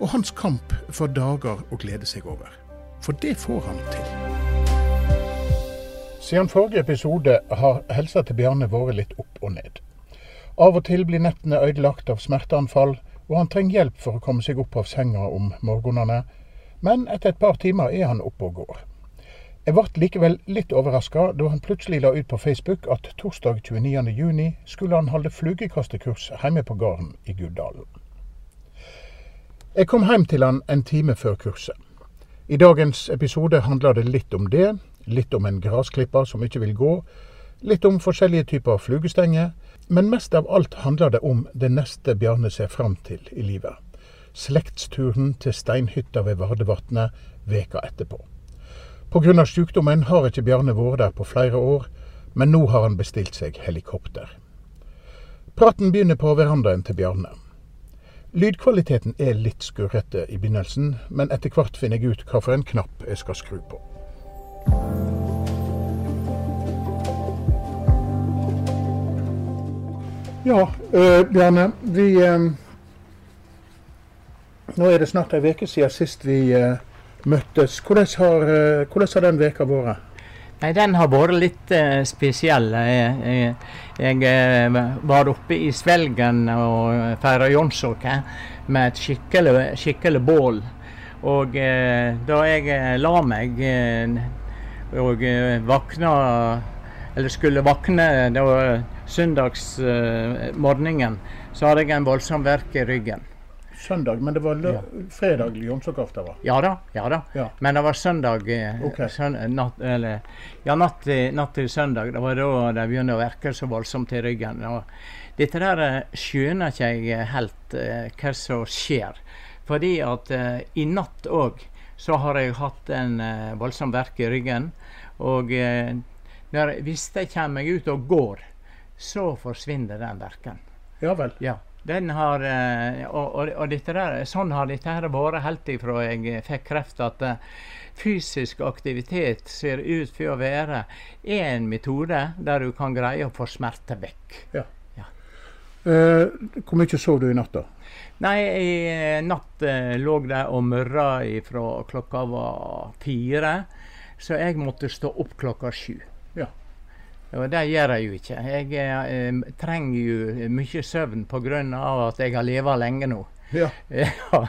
og hans kamp for dager å glede seg over. For det får han til. Siden forrige episode har helsa til Bjarne vært litt opp og ned. Av og til blir nettene ødelagt av smerteanfall, og han trenger hjelp for å komme seg opp av senga om morgenene. Men etter et par timer er han oppe og går. Jeg ble likevel litt overraska da han plutselig la ut på Facebook at torsdag 29.6 skulle han holde flugekastekurs hjemme på gården i Guddalen. Jeg kom hjem til han en time før kurset. I dagens episode handler det litt om det, litt om en gressklipper som ikke vil gå, litt om forskjellige typer flugestenger, men mest av alt handler det om det neste Bjarne ser fram til i livet. Slektsturen til steinhytta ved Vardevatnet veka etterpå. Pga. sykdommen har ikke Bjarne vært der på flere år, men nå har han bestilt seg helikopter. Praten begynner på verandaen til Bjarne. Lydkvaliteten er litt skurrete i begynnelsen, men etter hvert finner jeg ut hvilken knapp jeg skal skru på. Ja, øh, Bjarne. Vi øh, Nå er det snart ei uke siden sist vi øh, møttes. Hvordan har, hvordan har den veka vært? Nei, Den har vært litt eh, spesiell. Jeg, jeg, jeg uh, var oppe i Svelgen og feira jonsåke med et skikkelig, skikkelig bål. Og eh, da jeg la meg og vakna Eller skulle våkne da søndagsmorgenen, så hadde jeg en voldsom verk i ryggen søndag, men det var ja. fredag jomsokaften var? Ja da. ja da. Ja. Men det var søndag eh, okay. søn, natt, eller, Ja, natt natt til, søndag. Det var da det begynte å verke så voldsomt i ryggen. Og dette der eh, skjønner ikke jeg eh, helt eh, hva som skjer. Fordi at eh, i natt òg så har jeg hatt en eh, voldsom verk i ryggen. Og når, hvis jeg kommer meg ut og går, så forsvinner den verken. Ja vel. Ja. Den har, eh, og, og, og der, Sånn har dette her vært helt ifra jeg fikk kreft. At eh, fysisk aktivitet ser ut for å være en metode der du kan greie å få smerte vekk. Ja. ja. Eh, hvor mye sov du i natt, da? Nei, i natt eh, lå det og murra fra klokka var fire. Så jeg måtte stå opp klokka sju. Og det gjør jeg jo ikke. Jeg eh, trenger jo mye søvn pga. at jeg har levd lenge nå. Ja. ja.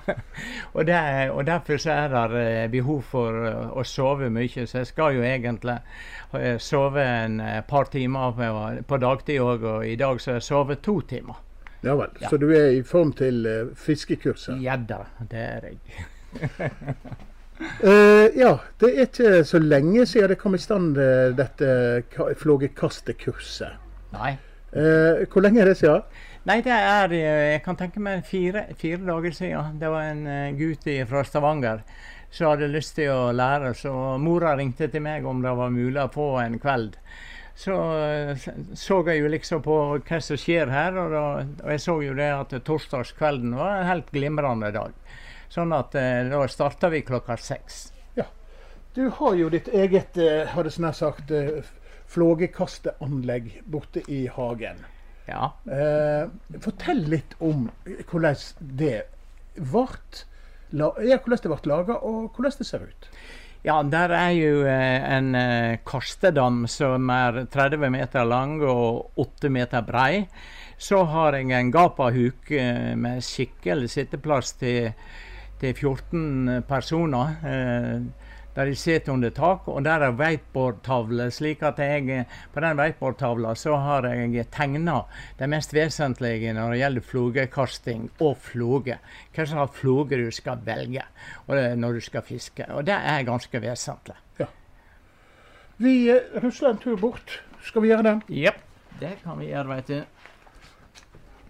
Og, det, og, derfor så er det eh, behov for eh, å sove mye. Så jeg skal jo egentlig eh, sove en par timer på, på dagtid òg, og i dag så har jeg sovet to timer. Ja vel. Ja. Så du er i form til fiskekurset? Ja da, det er jeg. Uh, ja, det er ikke så lenge siden det kom i stand uh, dette flågekastekurset. Nei. Uh, hvor lenge er det siden? Nei, det er Jeg kan tenke meg fire, fire dager siden. Det var en gutt fra Stavanger som hadde lyst til å lære. Så mora ringte til meg om det var mulig å få en kveld. Så så jeg jo liksom på hva som skjer her, og, da, og jeg så jo det at torsdagskvelden var en helt glimrende dag. Sånn at eh, da starter vi klokka seks. Ja. Du har jo ditt eget, eh, har det sånn sagt, eh, flågekasteanlegg borte i hagen. Ja. Eh, fortell litt om hvordan det ble ja, hvordan det ble laga, og hvordan det ser ut. Ja, der er jo eh, en eh, kastedam som er 30 meter lang og 8 meter brei. Så har jeg en gapahuk med skikkelig sitteplass til til 14 personer. Eh, der de sitter under tak, og der er whiteboardtavle. slik at jeg på den whiteboardtavla så har jeg tegna det mest vesentlige når det gjelder flugekasting og fluge. Hva slags fluge du skal velge når du skal fiske. Og det er ganske vesentlig. Ja. Vi eh, rusler en tur bort. Skal vi gjøre det? Ja, det kan vi gjøre, veit du.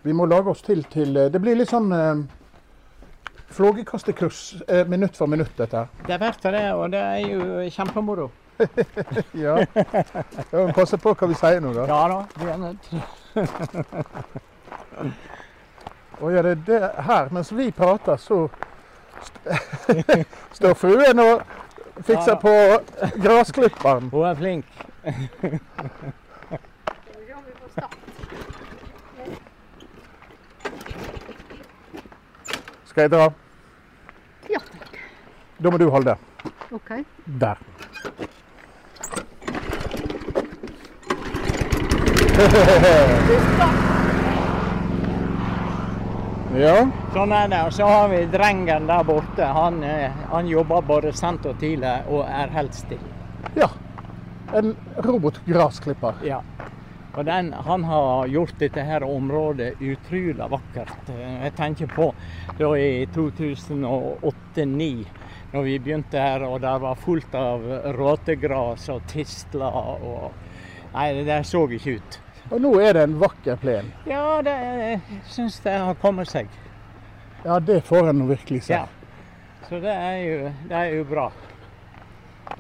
Vi må lage oss til til eh, Det blir litt sånn flågekastekurs eh, minutt for minutt, dette. Det er verdt det, og det er jo kjempemoro. Ja. ja Passe på hva vi sier nå, da. Ja da. Vi er nødt Og ja, det er det her, mens vi prater, så st står fruen og fikser Ja. på grasklipperen. Hun er flink. Skal jeg dra? Da må du holde. OK. Der. Ja. Sånn er det. Og så har vi drengen der borte. Han, eh, han jobber både sent og tidlig og er helt stille. ja. En robotgrasklipper. Ja. Og den, han har gjort dette her området utrolig vakkert. Eh, Jeg tenker på da i 2008-2009, når vi begynte her og det var fullt av råtegras og tistler og Nei, det der så ikke ut. Og nå er det en vakker plen. Ja, det jeg syns det har kommet seg. Ja, det får en virkelig se. Ja. Så det er jo, det er jo bra.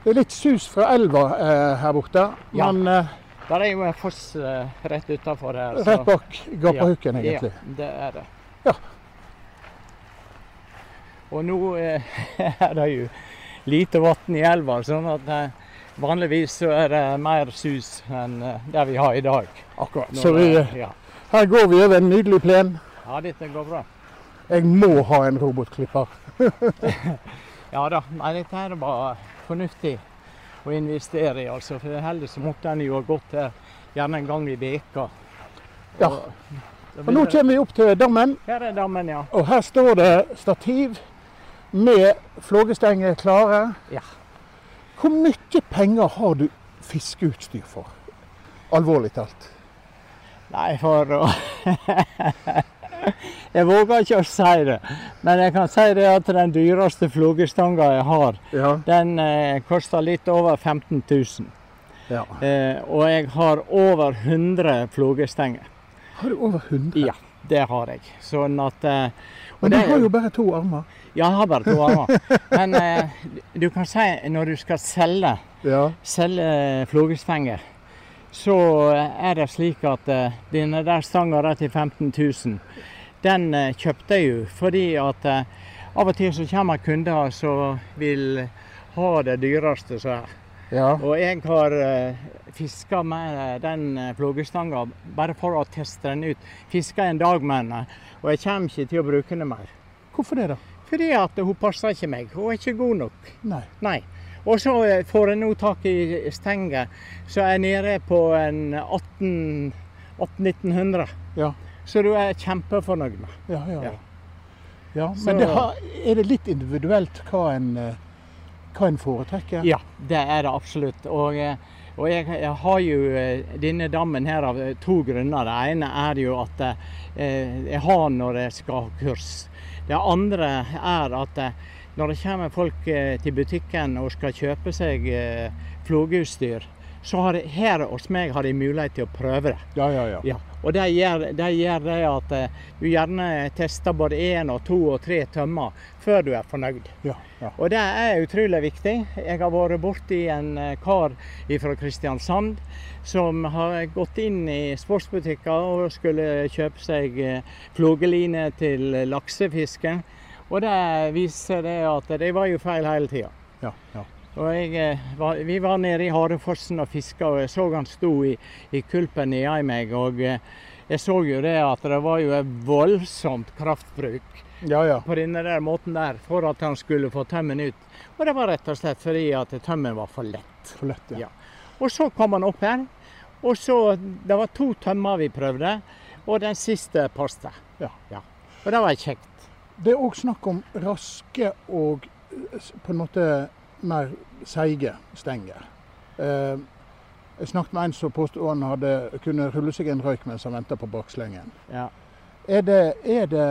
Det er litt sus fra elva eh, her borte, Ja. men eh, Der er jo en foss eh, rett utafor her. så- rett bak gapahuken, Ja, egentlig. Ja, det er det. Ja. Og nå eh, er det jo lite vann i elva, sånn at eh, vanligvis så er det mer sus enn eh, det vi har i dag. Akkurat. Nå, Så vi, det- ja. her går vi over en nydelig plen. ja, dette går bra. Jeg må ha en robotklipper. Ja da. Nei, dette her var fornuftig å investere i, altså. For heller så måtte en jo ha gått her gjerne en gang i veka. Ja. Og, nå kommer vi opp til dammen, Her er dammen, ja. og her står det stativ med flågestenger klare. Ja. Hvor mye penger har du fiskeutstyr for? Alvorlig talt. Nei, for å Jeg våger ikke å si det, men jeg kan si det at den dyreste flågestanga jeg har, Ja. den eh, koster litt over 15 000. ja. Eh, og jeg har over 100 flågestenger. Har du over 100? Ja, det har jeg. Sånn at eh, Men du det- har jo bare to armer. Ja, jeg har bare to armer. Men eh, du kan si når du skal selge Ja. selge flogestenger, så er det slik at eh, denne der stanga der til 15 000, den eh, kjøpte jeg jo fordi at eh, av og til så kommer kunder som vil ha det dyreste som er. Ja. Og jeg har uh, fiska med den eh, flågestanga bare for å teste den ut. Fiska en dag med den, og jeg kommer ikke til å bruke den mer. Hvorfor det, da? Fordi at hun passer ikke meg. Hun er ikke god nok. Nei. Nei. Og så eh, får jeg nå tak i stenger, så er jeg nede på 1800-1900. Ja. Så du er kjempefornøyd med. Ja, ja. Ja. ja. men det har, er det litt individuelt hva en, eh, hva en foretrekker? Ja, det er det absolutt. Og, eh, og jeg, jeg har jo eh, denne dammen her av eh, to grunner. Det ene er jo at jeg har når jeg skal ha kurs. Det andre er at når det kommer folk til butikken og skal kjøpe seg flågeutstyr, så har de, her hos meg har de mulighet til å prøve det. ja, ja. ja. Ja, og det gjør, det gjør det at eh, du gjerne tester både én og to og tre tømmer før du er fornøyd. ja, ja. Og det er utrolig viktig. Jeg har vært borti en eh, kar fra Kristiansand som har gått inn i sportsbutikker og skulle kjøpe seg flogeline til laksefisken. Og det viser det at det var jo feil hele tida. ja, ja. Jeg, eh, vi var nede i Harefossen og fiska, og jeg så han sto i, i kulpen nedi meg. Og eh, jeg så jo det at det var jo et voldsomt kraftbruk ja, ja. på denne der måten der for at han skulle få tømmen ut. Og det var rett og slett fordi at tømmen var for lett. For lett, ja. Ja. Og så kom han opp her, og så Det var to tømmer vi prøvde, og den siste passet. Ja. Og det var kjekt. Det er òg snakk om raske og eh, på en måte mer seige stenger. Eh, jeg snakket med en som påstod han hadde kunne rulle seg en røyk mens han venta på bakslengen. Ja. Er det, er det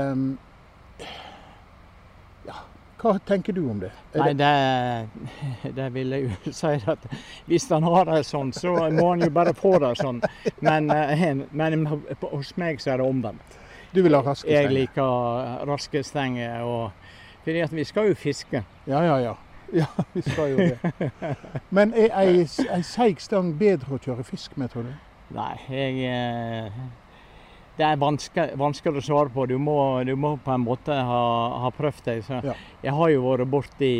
Ja, hva tenker du om det? Er Nei, det det, vil jeg jo si at hvis han har det sånn, så må han jo bare få det sånn. Men, eh, men hos meg så er det omvendt. du vil ha raske Jeg liker raske stenger. og Fordi at vi skal jo fiske. Ja, ja, ja. Ja, vi skal jo det. Men er ei, ei seig stang bedre å kjøre fisk med, tror du? Nei, jeg eh, Det er vanskelig, vanskelig å svare på. Du må, du må på en måte ha, ha prøvd deg. Så Ja. Jeg har jo vært borti,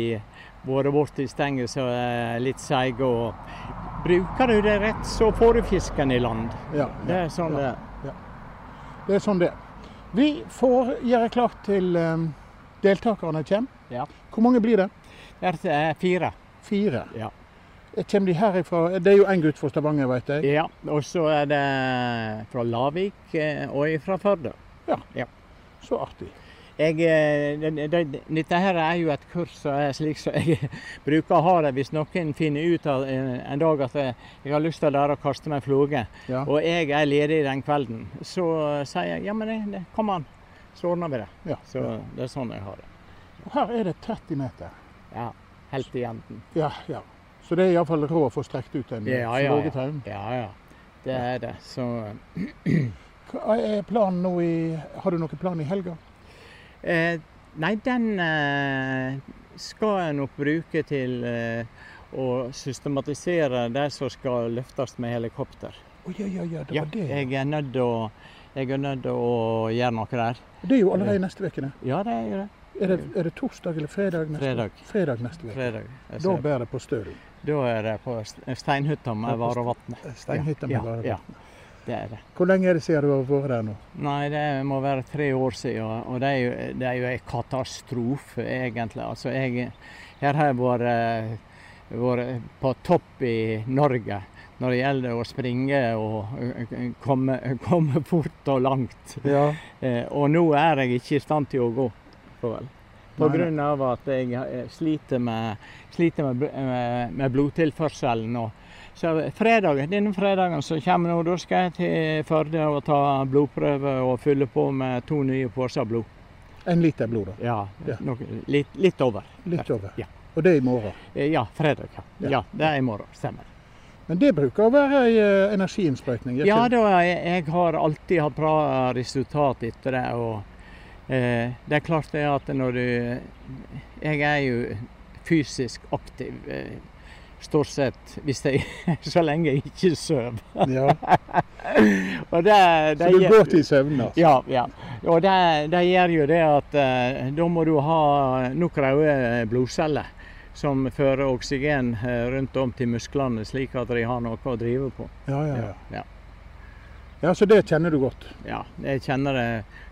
vært borti stenger som er litt seige. Og bruker du det rett, så får du fisken i land. Ja, Det er sånn ja. det er. Det er sånn det er. Vi får gjøre klart til um, deltakerne kommer. Ja. Hvor mange blir det? Det er fire. Fire. Ja. Kommer de herifra? Det er jo én gutt fra Stavanger, vet jeg. Ja, og så er det fra Lavik eh, og fra Førde. Ja, Så artig. Jeg, eh, det, det, dette her er jo et kurs som er slik som jeg bruker å ha det hvis noen finner ut av en, en dag at jeg, jeg har lyst til å kaste med floge, Ja. og jeg er ledig den kvelden, så sier jeg ja, men det, det, kom an, så ordner vi det. Ja. Så det er sånn jeg har det. Og Her er det 30 meter. Ja, helt i enden. Ja, ja. Så det er iallfall råd å få strekt ut en Ja, ja, ja. Ja, ja. Det er det. Så Hva er planen nå i Har du noen plan i helga? Eh, nei, den eh, skal jeg nok bruke til eh, å systematisere det som skal løftes med helikopter. Å ja, ja, ja, det Ja, var det. jeg er nødt til å, jeg er nødt til å gjøre noe der. Det er jo allerede neste uke. Ja, det er jo det. Er det, er det torsdag eller fredag neste Fredag. Fredag neste uke. Fredag. Da bærer det på Stølen? Da er det på St- Steinhytta med Varevatnet. Steinhytta med ja, Varevatnet. Ja, det er det. Hvor lenge er det siden du har vært der nå? Nei, det må være tre år siden, og det er jo, det er jo en katastrofe, egentlig. Altså, jeg, her har jeg vært, vært på topp i Norge når det gjelder å springe og eh, komme, komme fort og langt. Ja. Eh, Og nå er jeg ikke i stand til å gå. Pga. At jeg eh, sliter med, sliter med, med, med blodtilførselen. Og så fredag, denne fredagen som kommer nå, da skal jeg til Førde og ta blodprøve og fylle på med to nye poser blod. En liter blod, da. Ja, Ja. Nok, litt, litt over. Litt over. Ja. Og det er i morgen. Eh, Ja, fredag. Ja. Ja. ja, det er i morgen. Stemmer. Men det bruker å være ei eh, energiinnsprøytning? Ja da, jeg, jeg har alltid hatt bra resultat etter det. Og eh, det er klart det at når du Jeg er jo fysisk aktiv. Eh, stort sett hvis jeg, så lenge jeg ikke sover. Ja. Og det, det Så du går til søvne? Altså. Ja, ja. Og det, det gjør jo det at eh, da må du ha nok røde blodceller som fører oksygen eh, rundt om til musklene, slik at de har noe å drive på. Ja, ja, ja. Ja. ja, så det kjenner du godt? Ja, jeg kjenner det.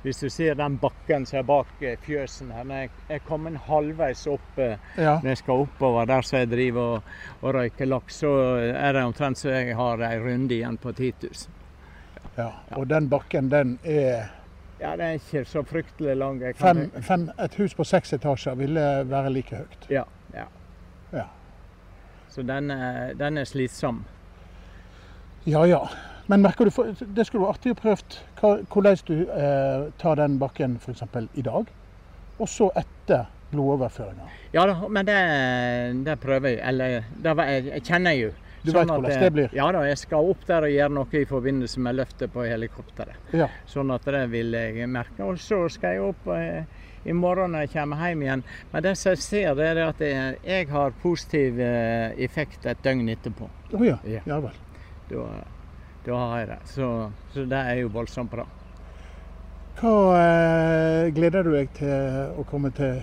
Hvis du ser den bakken som er bak eh, fjøsen her, når jeg er kommet halvveis opp eh, Ja. når jeg skal oppover der som jeg driver og, og røyker laks, så er det omtrent så jeg har ei runde igjen på 10 000. ja. Og den bakken, den er Ja, det er ikke så fryktelig lang. Fem, fem, Et hus på seks etasjer ville være like høyt. Ja. Ja. Så den er, den er slitsom. Ja ja. Men merker du, det skulle vært artig å prøve hvordan du eh, tar den bakken f.eks. i dag, og så etter blodoverføringa. Ja da, men det, det prøver jeg. Eller det jeg, jeg kjenner jo. Du Sånn vet hvordan det blir? Ja da, jeg skal opp der og gjøre noe i forbindelse med løftet på helikopteret. Ja. Sånn at det vil jeg merke. Og så skal jeg opp eh, i morgen når jeg kommer hjem igjen. Men det som jeg ser, det er at jeg, har positiv eh, effekt et døgn etterpå. Å ja. Ja. ja vel. Da, da har jeg det. Så, så det er jo voldsomt bra. Hva eh, gleder du deg til å komme til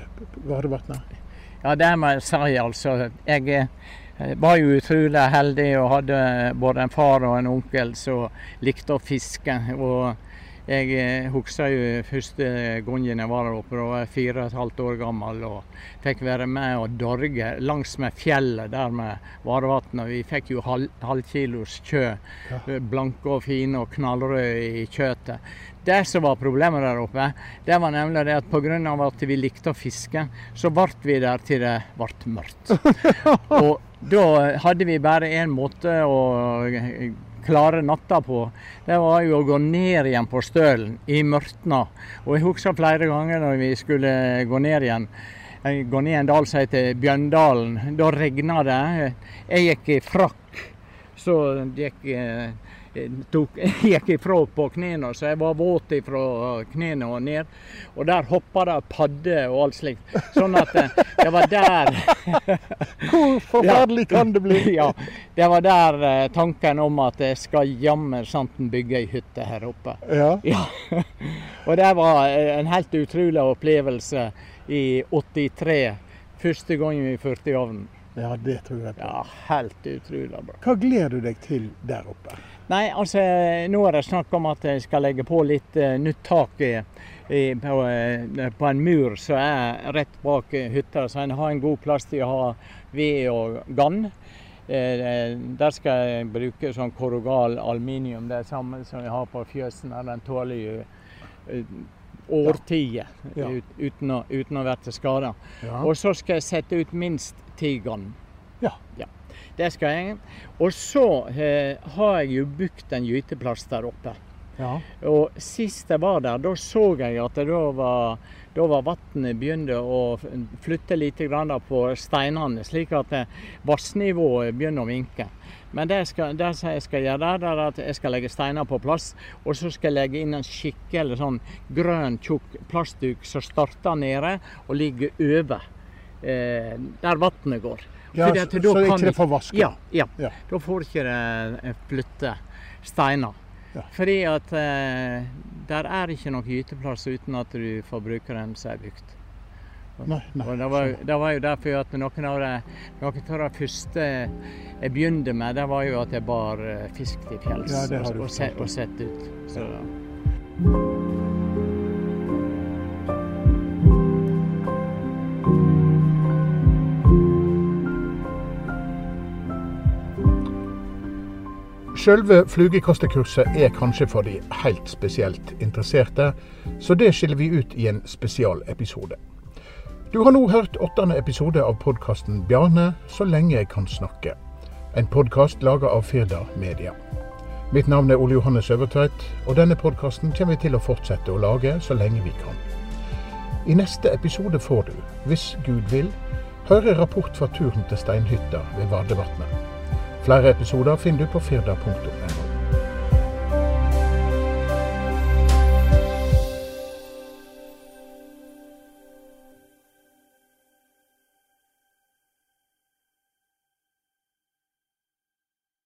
Varevatnet? Ja, det må jeg si, altså. Jeg eh, var jo utrolig heldig og hadde både en far og en onkel som likte å fiske. Og jeg eh, husker jo første gangen jeg var der oppe, da var jeg fire og et halvt år gammel og fikk være med og dorge langsmed fjellet der med varevannet. Vi fikk jo halv, halvkilos kjø, Ja. blanke og fine og knallrøde i kjøttet. Det som var problemet der oppe, det var nemlig det at pga. at vi likte å fiske, så ble vi der til det ble mørkt. Og da hadde vi bare én måte å klare natta på. Det var jo å gå ned igjen på stølen i mørtna. Og jeg husker flere ganger når vi skulle gå ned igjen. Gå ned en dal som heter Bjøndalen. Da regna det. Jeg gikk i frakk. Så gikk, eh, tok, gikk ifra på knærne, så jeg var våt ifra knærne og ned. Og der hoppa det padder og alt slikt. Sånn at eh, det var der Hvor forferdelig kan det bli? Ja, det var der eh, tanken om at jeg skal jammen santen bygge ei hytte her oppe. Ja. Ja. Og det var eh, en helt utrolig opplevelse i 83. Første gang vi førte i ovnen. ja, det tror jeg på. Ja, helt utrolig bra. Hva gleder du deg til der oppe? Nei, altså nå er det snakk om at jeg skal legge på litt uh, nytt tak i, i, på, uh, på en mur som er rett bak eh, hytta, så en har en god plass til å ha ved og gann. Eh, der skal jeg bruke sånn korrogal aluminium, det samme som jeg har på fjøsen. Den tåler jo eh, årtier Ja. ut, uten, å, uten å være skada. Ja. Og så skal jeg sette ut minst ti gann. Ja. Det skal jeg. Og så eh, har jeg jo bygd en gyteplass der oppe. ja. Og sist jeg var der, da så jeg at det da var, da var vannet begynte å flytte litt grann på steinene, slik at eh, vassnivået begynner å minke. Men det, skal, det jeg skal gjøre der, er at jeg skal legge steiner på plass. Og så skal jeg legge inn en skikkelig sånn grønn, tjukk plastduk som starter nede og ligger over eh, der vannet går. Ja, så, da så kan ikke det får vaske? Ja, ja. Ja. Da får ikke det eh, flytte steiner. Ja. Fordi at eh, der er ikke noen gyteplass uten at du får bruke den som er bygd. Nei, nei. Og det, var, det var jo derfor at noen av det, noen av det første jeg begynte med, det var jo at jeg bar eh, fisk til fjells Ja, og, og, set, og sett ut. Så, Selve flugekastekurset er kanskje for de helt spesielt interesserte, så det skiller vi ut i en spesialepisode. Du har nå hørt åttende episode av podkasten 'Bjarne så lenge jeg kan snakke'. En podkast laga av Firda Media. Mitt navn er Ole Johannes Øvertveit, og denne podkasten kommer vi til å fortsette å lage så lenge vi kan. I neste episode får du, hvis Gud vil, høre rapport fra turen til steinhytta ved Vardevatnet. Flere episoder finner du på firda.no.